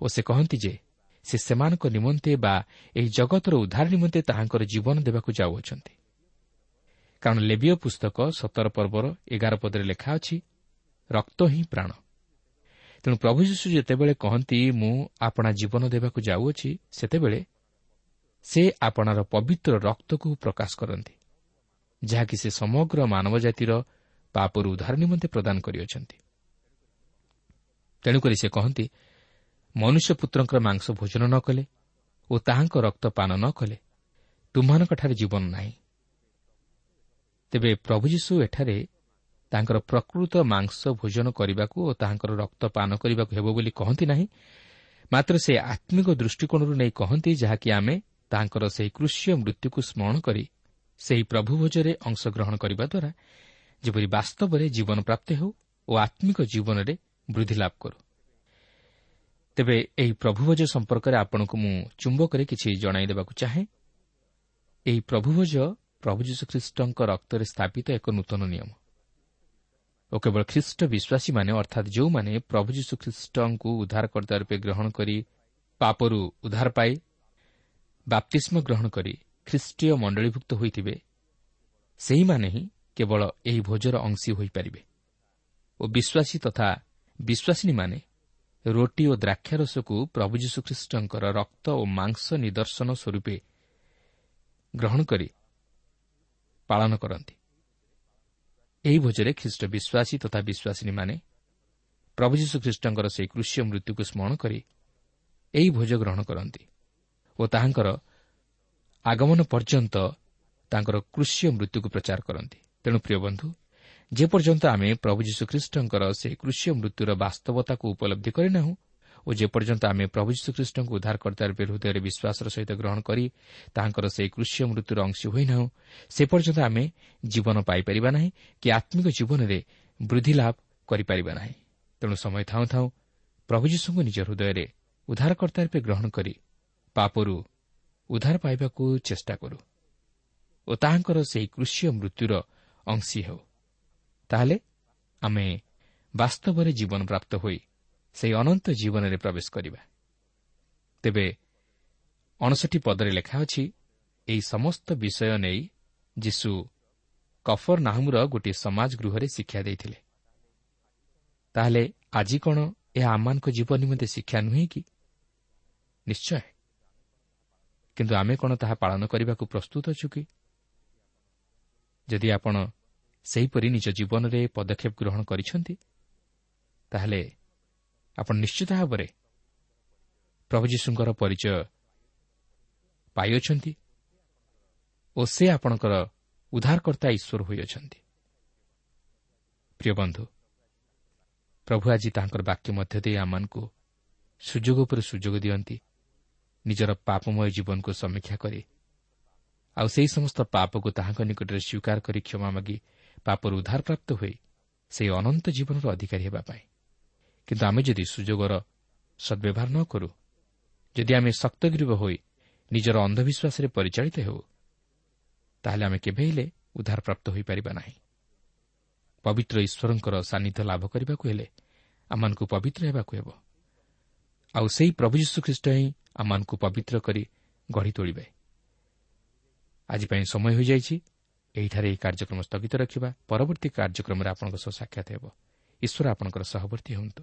ଓ ସେ କହନ୍ତି ଯେ ସେ ସେମାନଙ୍କ ନିମନ୍ତେ ବା ଏହି ଜଗତର ଉଦ୍ଧାର ନିମନ୍ତେ ତାହାଙ୍କର ଜୀବନ ଦେବାକୁ ଯାଉଅଛନ୍ତି। କାରଣ ଲେବିୟ ପୁସ୍ତକ ସତର ପର୍ବର ଏଗାର ପଦରେ ଲେଖା ଅଛି ରକ୍ତ ହିଁ ପ୍ରାଣ। ତେଣୁ ପ୍ରଭୁ ଯୀଶୁ ଯେତେବେଳେ କହନ୍ତି ମୁଁ ଆପଣା ଜୀବନ ଦେବାକୁ ଯାଉଅଛି ସେତେବେଳେ ସେ ଆପଣାର ପବିତ୍ର ରକ୍ତକୁ ପ୍ରକାଶ କରନ୍ତି ଯାହାକି ସେ ସମଗ୍ର ମାନବ ଜାତିର ପାପରୁ ଉଦ୍ଧାର ନିମନ୍ତେ ପ୍ରଦାନ କରିଅଛନ୍ତି। ତେଣୁକରି ସେ କହନ୍ତି ମନୁଷ୍ୟ ପୁତ୍ରଙ୍କର ମାଂସ ଭୋଜନ ନ କଲେ ଓ ତାହାଙ୍କ ରକ୍ତ ପାନ ନ କଲେ ତୁମ୍ମାନଙ୍କଠାରେ ଜୀବନ ନାହିଁ। ତେବେ ପ୍ରଭୁ ଯୀଶୁ ଏଠାରେ ତାଙ୍କର ପ୍ରକୃତ ମାଂସ ଭୋଜନ କରିବାକୁ ଓ ତାହାଙ୍କର ରକ୍ତ ପାନ କରିବାକୁ ହେବ ବୋଲି କହନ୍ତି ନାହିଁ ମାତ୍ର ସେ ଆତ୍ମିକ ଦୃଷ୍ଟିକୋଣରୁ ନେଇ କହନ୍ତି ଯାହାକି ଆମେ ତାଙ୍କର ସେହି କୃଷିୟ ମୃତ୍ୟୁକୁ ସ୍ମରଣ କରି ସେହି ପ୍ରଭୁ ଭୋଜରେ ଅଂଶଗ୍ରହଣ କରିବା ଦ୍ୱାରା ଯେପରି ବାସ୍ତବରେ ଜୀବନ ପ୍ରାପ୍ତି ହେଉ ଓ ଆତ୍ମିକ ଜୀବନରେ ବୃଦ୍ଧି ଲାଭ କରୁ। ତେବେ ଏହି ପ୍ରଭୁଭୋଜ ସମ୍ପର୍କରେ ଆପଣଙ୍କୁ ମୁଁ ଚୁମ୍ବକରେ କିଛି ଜଣାଇ ଦେବାକୁ ଚାହେଁ। ଏହି ପ୍ରଭୁଭୋଜ ପ୍ରଭୁ ଯୀଶୁଖ୍ରୀଷ୍ଟଙ୍କ ରକ୍ତରେ ସ୍ଥାପିତ ଏକ ନୂତନ ନିୟମ। ଓ କେବଳ ଖ୍ରୀଷ୍ଟ ବିଶ୍ୱାସୀମାନେ ଅର୍ଥାତ୍ ଯେଉଁମାନେ ପ୍ରଭୁ ଯୀଶୁଖ୍ରୀଷ୍ଟଙ୍କୁ ଉଦ୍ଧାରକର୍ତ୍ତା ରୂପେ ଗ୍ରହଣ କରି ପାପରୁ ଉଦ୍ଧାର ପାଇ ବାପ୍ତିଷ୍ମ ଗ୍ରହଣ କରି ଖ୍ରୀଷ୍ଟୀୟ ମଣ୍ଡଳୀଭୁକ୍ତ ହୋଇଥିବେ ସେହିମାନେ ହିଁ କେବଳ ଏହି ଭୋଜର ଅଂଶୀ ହୋଇପାରିବେ। ଓ ବିଶ୍ୱାସୀ ତଥା ବିଶ୍ୱାସିନୀମାନେ ରୋଟି ଓ ଦ୍ରାକ୍ଷାରସକୁ ପ୍ରଭୁ ଯୀଶୁଖ୍ରୀଷ୍ଟଙ୍କର ରକ୍ତ ଓ ମାଂସ ନିଦର୍ଶନ ସ୍ୱରୂପେ ଗ୍ରହଣ କରି ପାଳନ କରନ୍ତି। ଏହି ଭୋଜରେ ଖ୍ରୀଷ୍ଟ ବିଶ୍ୱାସୀ ତଥା ବିଶ୍ୱାସିନୀମାନେ ପ୍ରଭୁ ଯୀଶୁଖ୍ରୀଷ୍ଟଙ୍କର ସେହି କୃଷି ମୃତ୍ୟୁକୁ ସ୍ମରଣ କରି ଏହି ଭୋଜ ଗ୍ରହଣ କରନ୍ତି ଓ ତାହାଙ୍କର ଆଗମନ ପର୍ଯ୍ୟନ୍ତ ତାଙ୍କର କୃଷି ମୃତ୍ୟୁକୁ ପ୍ରଚାର କରନ୍ତି। ତେଣୁ ପ୍ରିୟ ବନ୍ଧୁ ଯେପର୍ଯ୍ୟନ୍ତ ଆମେ ପ୍ରଭୁ ଯୀଶୁଖ୍ରୀଷ୍ଟଙ୍କର ସେହି କୃଷି ମୃତ୍ୟୁର ବାସ୍ତବତାକୁ ଉପଲବ୍ଧି କରିନାହୁଁ ଓ ଯେପର୍ଯ୍ୟନ୍ତ ଆମେ ପ୍ରଭୁ ଯୀଶୁଖ୍ରୀଷ୍ଟଙ୍କୁ ଉଦ୍ଧାରକର୍ତ୍ତା ରୂପେ ହୃଦୟରେ ବିଶ୍ୱାସର ସହିତ ଗ୍ରହଣ କରି ତାହାଙ୍କର ସେହି କୃଷି ମୃତ୍ୟୁର ଅଂଶୀ ହୋଇନାହୁଁ ସେ ପର୍ଯ୍ୟନ୍ତ ଆମେ ଜୀବନ ପାଇପାରିବା ନାହିଁ କି ଆତ୍ମିକ ଜୀବନରେ ବୃଦ୍ଧି ଲାଭ କରିପାରିବା ନାହିଁ। ତେଣୁ ସମୟ ଥାଉଁ ଥାଉଁ ପ୍ରଭୁ ଯୀଶୁଙ୍କୁ ନିଜ ହୃଦୟରେ ଉଦ୍ଧାରକର୍ତ୍ତା ରୂପେ ଗ୍ରହଣ କରି ପାପରୁ ଉଦ୍ଧାର ପାଇବାକୁ ଚେଷ୍ଟା କରୁ ଓ ତାହାଙ୍କର ସେହି କୃଷି ମୃତ୍ୟୁର ଅଂଶୀ ହେଉ। ତାହେଲେ ଆମେ ବାସ୍ତବରେ ଜୀବନ ପ୍ରାପ୍ତ ହୋଇ ସେହି ଅନନ୍ତ ଜୀବନରେ ପ୍ରବେଶ କରିବା। ତେବେ ଅଣଷଠି ପଦରେ ଲେଖା ଅଛି ଏହି ସମସ୍ତ ବିଷୟ ନେଇ ଯୀଶୁ କଫର ନାହମୁର ଗୋଟିଏ ସମାଜ ଗୃହରେ ଶିକ୍ଷା ଦେଇଥିଲେ। ତାହେଲେ ଆଜି କ'ଣ ଏହା ଆମମାନଙ୍କ ଜୀବନ ନିମନ୍ତେ ଶିକ୍ଷା ନୁହେଁ କି? ନିଶ୍ଚୟ। କିନ୍ତୁ ଆମେ କ'ଣ ତାହା ପାଳନ କରିବାକୁ ପ୍ରସ୍ତୁତ ଅଛୁ କି? ଯଦି ଆପଣ ସେହିପରି ନିଜ ଜୀବନରେ ପଦକ୍ଷେପ ଗ୍ରହଣ କରିଛନ୍ତି? ତାହେଲେ ଆପଣ ନିଶ୍ଚିତ ଭାବରେ ପ୍ରଭୁ ଯୀଶୁଙ୍କର ପରିଚୟ ପାଇଅଛନ୍ତି ଓ ସେ ଆପଣଙ୍କର ଉଦ୍ଧାରକର୍ତ୍ତା ଈଶ୍ୱର ହୋଇଅଛନ୍ତି। ପ୍ରିୟ ବନ୍ଧୁ ପ୍ରଭୁ ଆଜି ତାଙ୍କର ବାକ୍ୟ ମଧ୍ୟ ଦେଇ ଆମମାନଙ୍କୁ ସୁଯୋଗ ଉପରେ ସୁଯୋଗ ଦିଅନ୍ତି ନିଜର ପାପମୟ ଜୀବନକୁ ସମୀକ୍ଷା କରି ଆଉ ସେହି ସମସ୍ତ ପାପକୁ ତାହାଙ୍କ ନିକଟରେ ସ୍ୱୀକାର କରି କ୍ଷମା ମାଗି ପାପରୁ ଉଦ୍ଧାରପ୍ରାପ୍ତ ହୋଇ ସେହି ଅନନ୍ତ ଜୀବନର ଅଧିକାରୀ ହେବା ପାଇଁ। କିନ୍ତୁ ଆମେ ଯଦି ସୁଯୋଗର ସଦ୍ବ୍ୟବହାର ନ କରୁ ଯଦି ଆମେ ଶକ୍ତଗିରିବ ହୋଇ ନିଜର ଅନ୍ଧବିଶ୍ୱାସରେ ପରିଚାଳିତ ହେଉ ତାହେଲେ ଆମେ କେବେ ହେଲେ ଉଦ୍ଧାରପ୍ରାପ୍ତ ହୋଇପାରିବା ନାହିଁ। ପବିତ୍ର ଈଶ୍ୱରଙ୍କର ସାନ୍ନିଧ୍ୟ ଲାଭ କରିବାକୁ ହେଲେ ଆମମାନଙ୍କୁ ପବିତ୍ର ହେବାକୁ ହେବ। ଆଉ ସେହି ପ୍ରଭୁ ଯୀଶୁଖ୍ରୀଷ୍ଟ ହିଁ ଆମମାନଙ୍କୁ ପବିତ୍ର କରି ଗଢ଼ି ତୋଳିବେ। ଆଜି ପାଇଁ ସମୟ ହୋଇଯାଇଛି। ଏହିଠାରେ ଏହି କାର୍ଯ୍ୟକ୍ରମ ସ୍ଥଗିତ ରଖିବା। ପରବର୍ତ୍ତୀ କାର୍ଯ୍ୟକ୍ରମରେ ଆପଣଙ୍କ ସହ ସାକ୍ଷାତ ହେବ। ଈଶ୍ୱର ଆପଣଙ୍କର ସହବର୍ତ୍ତୀ ହୁଅନ୍ତୁ।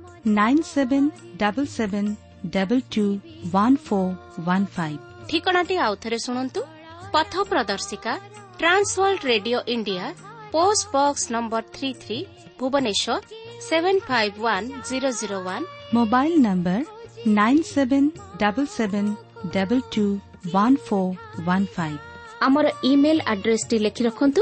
nine seven double seven double two one four one five ଠିକଣାଟି ଆଉଥରେ ଶୁଣନ୍ତୁ। ପଥ ପ୍ରଦର୍ଶିକା Trans World Radio India post box number three three Bhubaneswar seven five one zero zero one mobile number nine seven double seven double two one four one five ଆମର email ଆଡ୍ରେସଟି ଲେଖି ରଖନ୍ତୁ।